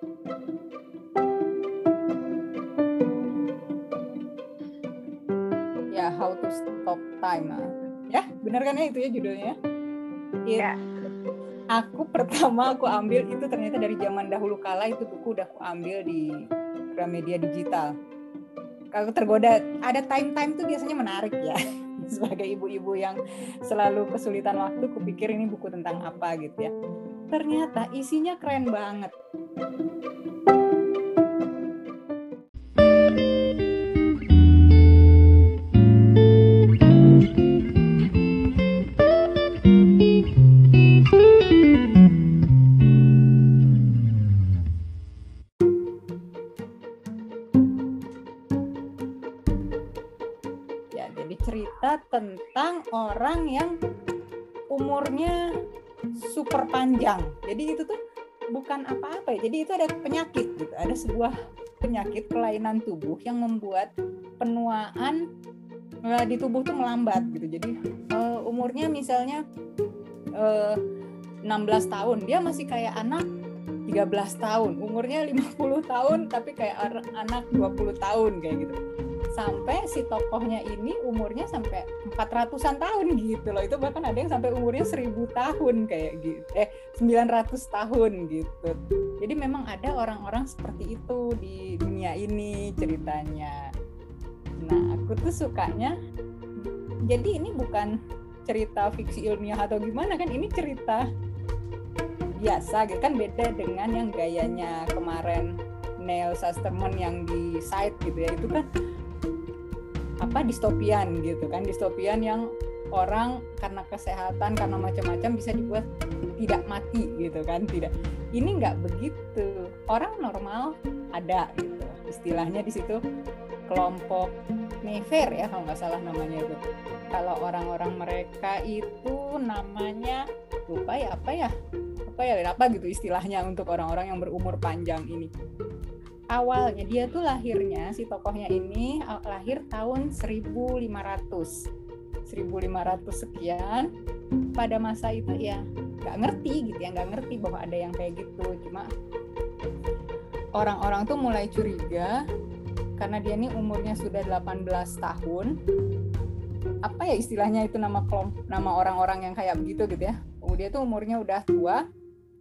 ya how to stop time. Ya benar kan ya itu ya judulnya? Iya. aku pertama aku ambil itu ternyata dari zaman dahulu kala itu buku udah aku ambil di Gramedia digital. Kalau tergoda ada time time tuh biasanya menarik ya. Sebagai ibu-ibu yang selalu kesulitan waktu kupikir ini buku tentang apa gitu ya ternyata isinya keren banget. Ya jadi tentang orang yang umurnya super panjang. Jadi itu tuh bukan apa-apa ya. Jadi itu ada penyakit gitu. Ada sebuah penyakit kelainan tubuh yang membuat penuaan eh, di tubuh tuh melambat gitu. Jadi eh, umurnya misalnya eh, 16 tahun. Dia masih kayak anak 13 tahun. Umurnya 50 tahun tapi kayak anak 20 tahun kayak gitu sampai si tokohnya ini umurnya sampai 400-an tahun gitu loh. Itu bahkan ada yang sampai umurnya 1000 tahun kayak gitu. Eh 900 tahun gitu. Jadi memang ada orang-orang seperti itu di dunia ini ceritanya. Nah aku tuh sukanya jadi ini bukan cerita fiksi ilmiah atau gimana kan ini cerita biasa gitu kan beda dengan yang gayanya kemarin Neil Sasterman yang di site gitu ya. Itu kan apa distopian gitu kan. Distopian yang orang karena kesehatan karena macam-macam bisa dibuat tidak mati gitu kan tidak. Ini nggak begitu. Orang normal ada gitu. Istilahnya di situ kelompok never ya kalau nggak salah namanya itu. Kalau orang-orang mereka itu namanya lupa ya? Apa ya apa ya apa gitu istilahnya untuk orang-orang yang berumur panjang ini awalnya dia tuh lahirnya si tokohnya ini lahir tahun 1500 1500 sekian. Pada masa itu ya nggak ngerti gitu ya nggak ngerti bahwa ada yang kayak gitu. Cuma orang-orang tuh mulai curiga karena dia ini umurnya sudah 18 tahun. Apa ya istilahnya itu nama kelom nama orang-orang yang kayak begitu gitu ya? Oh, dia tuh umurnya udah tua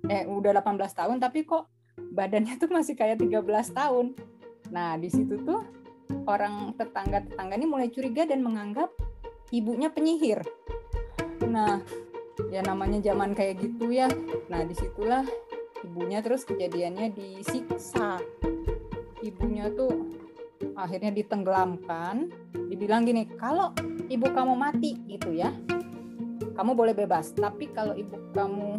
eh udah 18 tahun tapi kok badannya tuh masih kayak 13 tahun. Nah, di situ tuh orang tetangga-tetangga ini mulai curiga dan menganggap ibunya penyihir. Nah, ya namanya zaman kayak gitu ya. Nah, di situlah ibunya terus kejadiannya disiksa. Ibunya tuh akhirnya ditenggelamkan. Dibilang gini, kalau ibu kamu mati gitu ya, kamu boleh bebas. Tapi kalau ibu kamu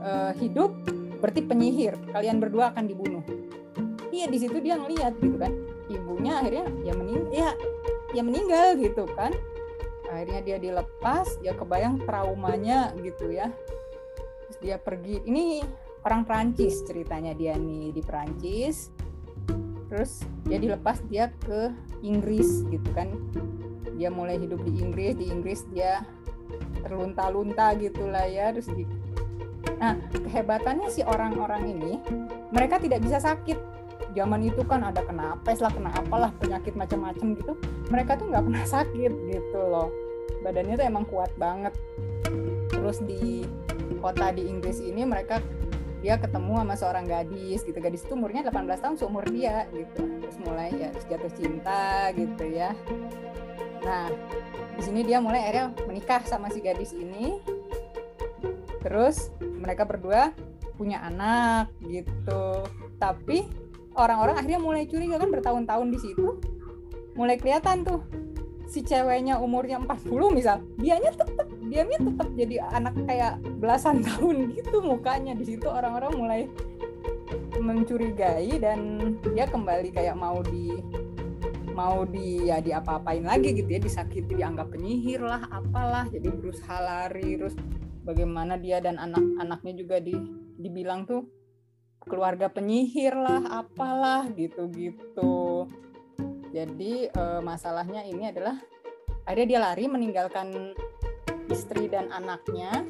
uh, hidup, berarti penyihir kalian berdua akan dibunuh. Iya di situ dia ngeliat gitu kan. Ibunya akhirnya ya mening ya ya meninggal gitu kan. Akhirnya dia dilepas ya kebayang traumanya gitu ya. Terus dia pergi. Ini orang Prancis ceritanya dia nih di Prancis terus dia dilepas dia ke Inggris gitu kan. Dia mulai hidup di Inggris di Inggris dia terlunta-lunta gitulah ya. Terus di Nah, kehebatannya si orang-orang ini, mereka tidak bisa sakit. Zaman itu kan ada kena apes lah, kena apalah, penyakit macam-macam gitu. Mereka tuh nggak pernah sakit gitu loh. Badannya tuh emang kuat banget. Terus di kota di Inggris ini mereka dia ketemu sama seorang gadis gitu. Gadis itu umurnya 18 tahun seumur dia gitu. Terus mulai ya jatuh cinta gitu ya. Nah, di sini dia mulai akhirnya menikah sama si gadis ini. Terus mereka berdua punya anak gitu. Tapi orang-orang akhirnya mulai curiga kan bertahun-tahun di situ mulai kelihatan tuh si ceweknya umurnya 40 misal dianya tetap dianya tetap jadi anak kayak belasan tahun gitu mukanya. Di situ orang-orang mulai mencurigai dan dia kembali kayak mau di mau di ya diapa-apain lagi gitu ya disakiti dianggap penyihir lah apalah jadi berusaha lari terus bagaimana dia dan anak-anaknya juga di dibilang tuh keluarga penyihir lah apalah gitu-gitu. Jadi e, masalahnya ini adalah akhirnya dia lari meninggalkan istri dan anaknya.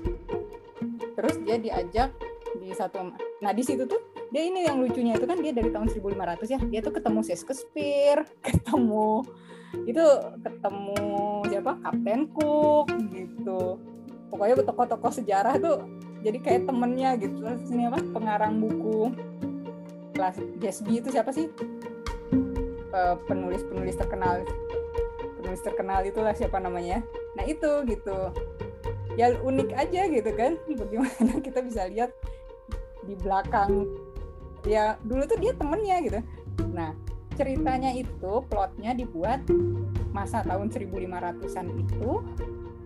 Terus dia diajak di satu nah di situ tuh dia ini yang lucunya itu kan dia dari tahun 1500 ya dia tuh ketemu Shakespeare ketemu itu ketemu siapa? Kapten Cook gitu pokoknya tokoh-tokoh sejarah tuh jadi kayak temennya gitu. Terus apa? Pengarang buku. Kelas Gatsby itu siapa sih? Penulis-penulis terkenal. Penulis terkenal itulah siapa namanya. Nah itu gitu. Ya unik aja gitu kan. Bagaimana kita bisa lihat di belakang. Ya dulu tuh dia temennya gitu. Nah ceritanya itu plotnya dibuat masa tahun 1500-an itu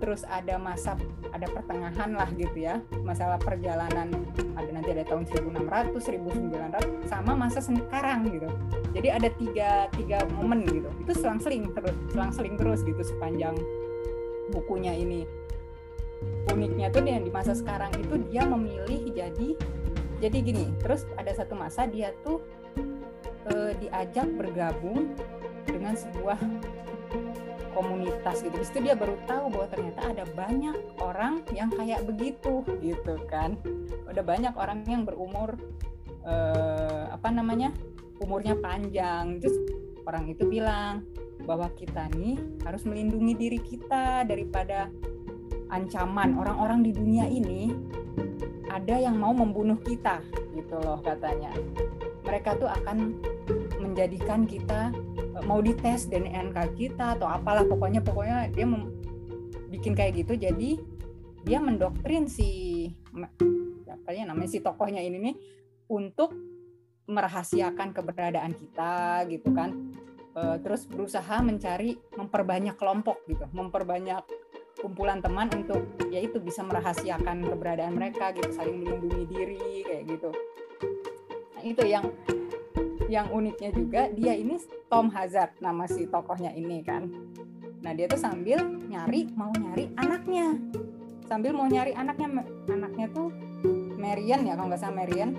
terus ada masa ada pertengahan lah gitu ya. Masalah perjalanan ada nanti ada tahun 1600 1900 sama masa sekarang gitu. Jadi ada tiga tiga momen gitu. Itu selang-seling terus selang-seling terus gitu sepanjang bukunya ini. Uniknya tuh yang di masa sekarang itu dia memilih jadi jadi gini. Terus ada satu masa dia tuh eh, diajak bergabung dengan sebuah komunitas gitu. Di situ dia baru tahu bahwa ternyata ada banyak orang yang kayak begitu gitu kan. Ada banyak orang yang berumur eh, apa namanya umurnya panjang. Terus orang itu bilang bahwa kita nih harus melindungi diri kita daripada ancaman orang-orang di dunia ini ada yang mau membunuh kita gitu loh katanya. Mereka tuh akan menjadikan kita mau dites DNA kita atau apalah pokoknya pokoknya dia bikin kayak gitu. Jadi dia mendoktrin si apa ya namanya si tokohnya ini nih untuk merahasiakan keberadaan kita gitu kan. E, terus berusaha mencari memperbanyak kelompok gitu. Memperbanyak kumpulan teman untuk ya itu bisa merahasiakan keberadaan mereka gitu. Saling melindungi diri kayak gitu. Nah, itu yang yang uniknya juga dia ini Tom Hazard nama si tokohnya ini kan. Nah dia tuh sambil nyari mau nyari anaknya. Sambil mau nyari anaknya anaknya tuh Marian ya kalau nggak salah Marian.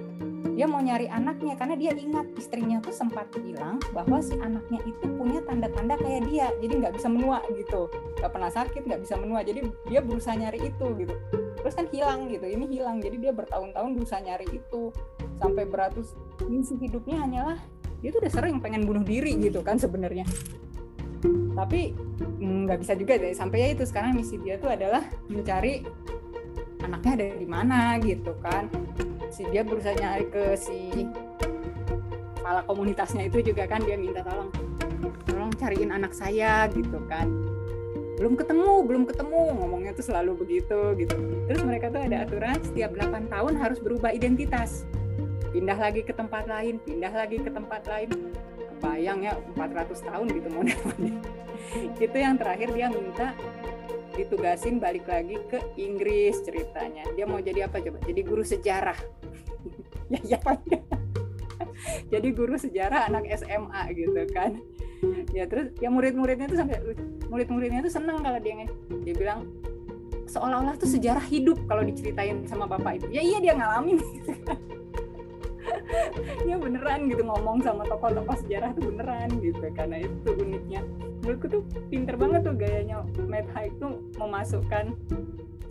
Dia mau nyari anaknya karena dia ingat istrinya tuh sempat bilang bahwa si anaknya itu punya tanda-tanda kayak dia jadi nggak bisa menua gitu. Nggak pernah sakit nggak bisa menua jadi dia berusaha nyari itu gitu. Terus kan hilang gitu ini hilang jadi dia bertahun-tahun berusaha nyari itu. Sampai beratus misi hidupnya hanyalah dia tuh udah sering pengen bunuh diri gitu kan sebenarnya. Tapi mm, nggak bisa juga deh. Sampai ya itu sekarang misi dia tuh adalah mencari anaknya ada di mana gitu kan. Si dia berusaha nyari ke si kepala komunitasnya itu juga kan dia minta tolong tolong cariin anak saya gitu kan. Belum ketemu belum ketemu. Ngomongnya tuh selalu begitu gitu. Terus mereka tuh ada aturan setiap 8 tahun harus berubah identitas pindah lagi ke tempat lain pindah lagi ke tempat lain. Kebayang ya 400 tahun gitu modelnya itu yang terakhir dia minta ditugasin balik lagi ke Inggris ceritanya. Dia mau jadi apa coba? Jadi guru sejarah. Ya ya jadi guru sejarah anak SMA gitu kan. Ya terus ya murid-muridnya tuh sampai murid-muridnya tuh seneng kalau dia dia bilang seolah-olah tuh sejarah hidup kalau diceritain sama bapak itu ya iya dia ngalamin ya beneran gitu ngomong sama tokoh-tokoh sejarah tuh beneran gitu karena itu uniknya. Menurutku tuh pinter banget tuh gayanya. Matt Haig tuh memasukkan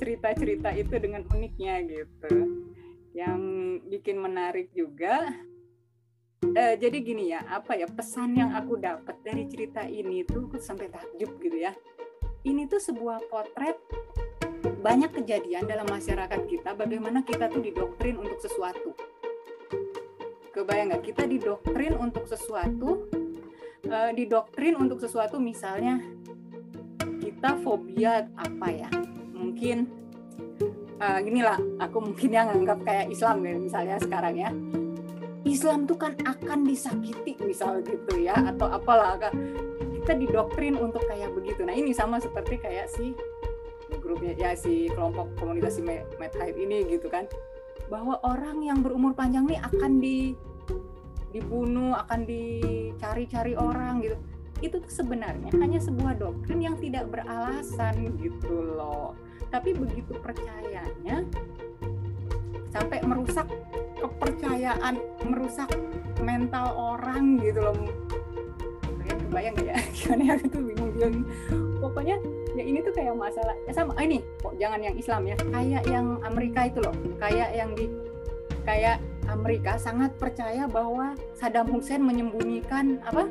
cerita-cerita itu dengan uniknya gitu. Yang bikin menarik juga uh, jadi gini ya apa ya pesan yang aku dapat dari cerita ini tuh aku sampai takjub gitu ya. Ini tuh sebuah potret banyak kejadian dalam masyarakat kita bagaimana kita tuh didoktrin untuk sesuatu kebayang nggak? Kita didoktrin untuk sesuatu uh, didoktrin untuk sesuatu misalnya kita fobia apa ya? Mungkin uh, inilah aku mungkin yang anggap kayak Islam ya misalnya sekarang ya. Islam tuh kan akan disakiti misal gitu ya atau apalah kita didoktrin untuk kayak begitu. Nah ini sama seperti kayak si grupnya ya si kelompok komunitas si Mad ini gitu kan bahwa orang yang berumur panjang nih akan di dibunuh akan dicari-cari orang gitu. Itu tuh sebenarnya hanya sebuah doktrin yang tidak beralasan gitu loh. Tapi begitu percayanya sampai merusak kepercayaan merusak mental orang gitu loh. Kebayang gak ya? Gimana ya aku tuh bingung bilang pokoknya ya ini tuh kayak masalah ya sama ah, ini kok jangan yang Islam ya kayak yang Amerika itu loh kayak yang di kayak Amerika sangat percaya bahwa Saddam Hussein menyembunyikan apa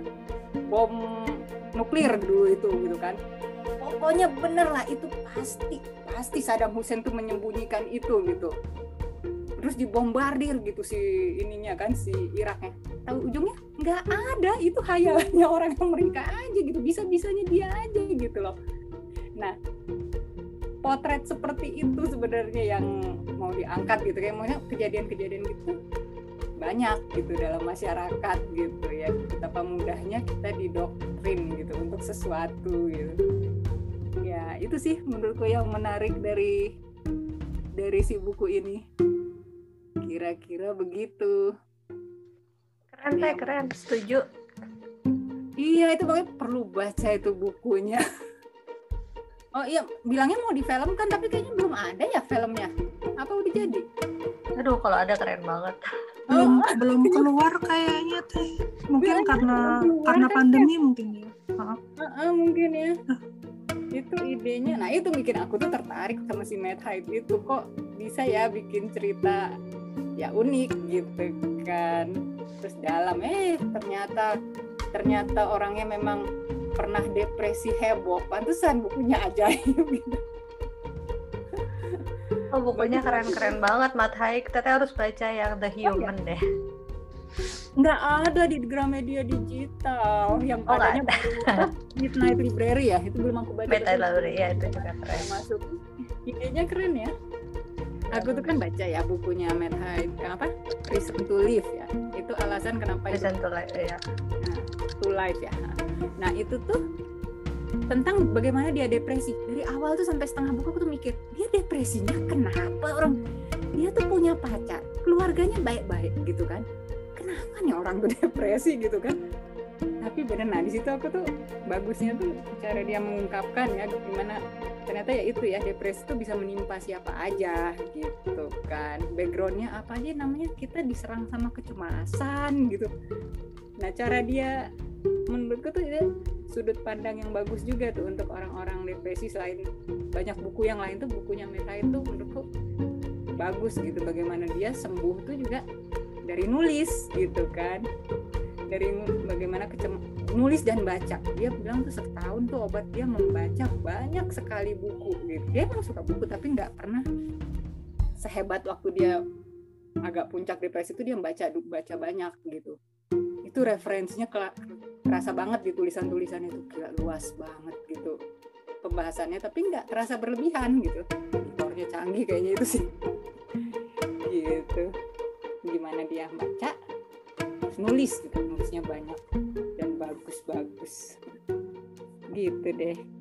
bom nuklir dulu itu gitu kan. Pokoknya bener lah itu pasti pasti Saddam Hussein tuh menyembunyikan itu gitu. Terus dibombardir gitu si ininya kan si Iraknya. Tahu ujungnya? Nggak ada itu hayalannya orang Amerika aja gitu bisa bisanya dia aja gitu loh nah potret seperti itu sebenarnya yang mau diangkat gitu. Kayak maksudnya kejadian-kejadian gitu banyak gitu dalam masyarakat gitu ya. Betapa mudahnya kita didoktrin gitu untuk sesuatu gitu. Ya itu sih menurutku yang menarik dari dari si buku ini. Kira-kira begitu. Keren teh keren. Setuju. Iya itu pokoknya perlu baca itu bukunya oh iya bilangnya mau di film kan tapi kayaknya belum ada ya filmnya. Apa udah jadi? Aduh kalau ada keren banget. Belum oh, belum keluar kayaknya teh mungkin karena karena kan pandemi ya? mungkin ya. Uh, uh, uh, mungkin ya. Itu idenya. Nah itu bikin aku tuh tertarik sama si Matt Hyde itu. Kok bisa ya bikin cerita ya unik gitu kan. Terus dalam eh ternyata ternyata orangnya memang pernah depresi heboh pantesan bukunya ajaib gitu. Oh bukunya keren-keren banget Matt. Haig. Teteh harus baca yang The Human oh, ya? deh. Nggak ada di Gramedia digital. Yang oh, adanya baru Midnight Library ya? Itu belum aku baca. Midnight Library ya itu juga keren. Masuk. Idenya keren ya. Aku tuh kan baca ya bukunya Matt Haig apa? Reason to Live ya. Itu alasan kenapa Reason to Live ya nah, to Life ya nah itu tuh tentang bagaimana dia depresi. Dari awal tuh sampai setengah buku aku tuh mikir dia depresinya kenapa orang? Dia tuh punya pacar keluarganya baik-baik gitu kan? Kenapa nih orang tuh depresi gitu kan? Tapi bener nah di situ aku tuh bagusnya tuh cara dia mengungkapkan ya gimana? Ternyata ya itu ya depresi tuh bisa menimpa siapa aja gitu kan. Backgroundnya apa aja namanya? Kita diserang sama kecemasan gitu. Nah cara dia menurutku tuh dia sudut pandang yang bagus juga tuh untuk orang-orang depresi selain banyak buku yang lain tuh bukunya Meta itu menurutku bagus gitu. Bagaimana dia sembuh tuh juga dari nulis gitu kan. Dari bagaimana kecem nulis dan baca. Dia bilang tuh setahun tuh obat dia membaca banyak sekali buku gitu. Dia emang suka buku tapi nggak pernah sehebat waktu dia agak puncak depresi itu dia membaca baca banyak gitu. Itu referensinya kerasa banget di tulisan-tulisan itu. Gila luas banget gitu pembahasannya tapi nggak terasa berlebihan gitu. Editornya canggih kayaknya itu sih. Gitu. Gimana dia baca? Nulis gitu nulisnya banyak dan bagus-bagus. Gitu deh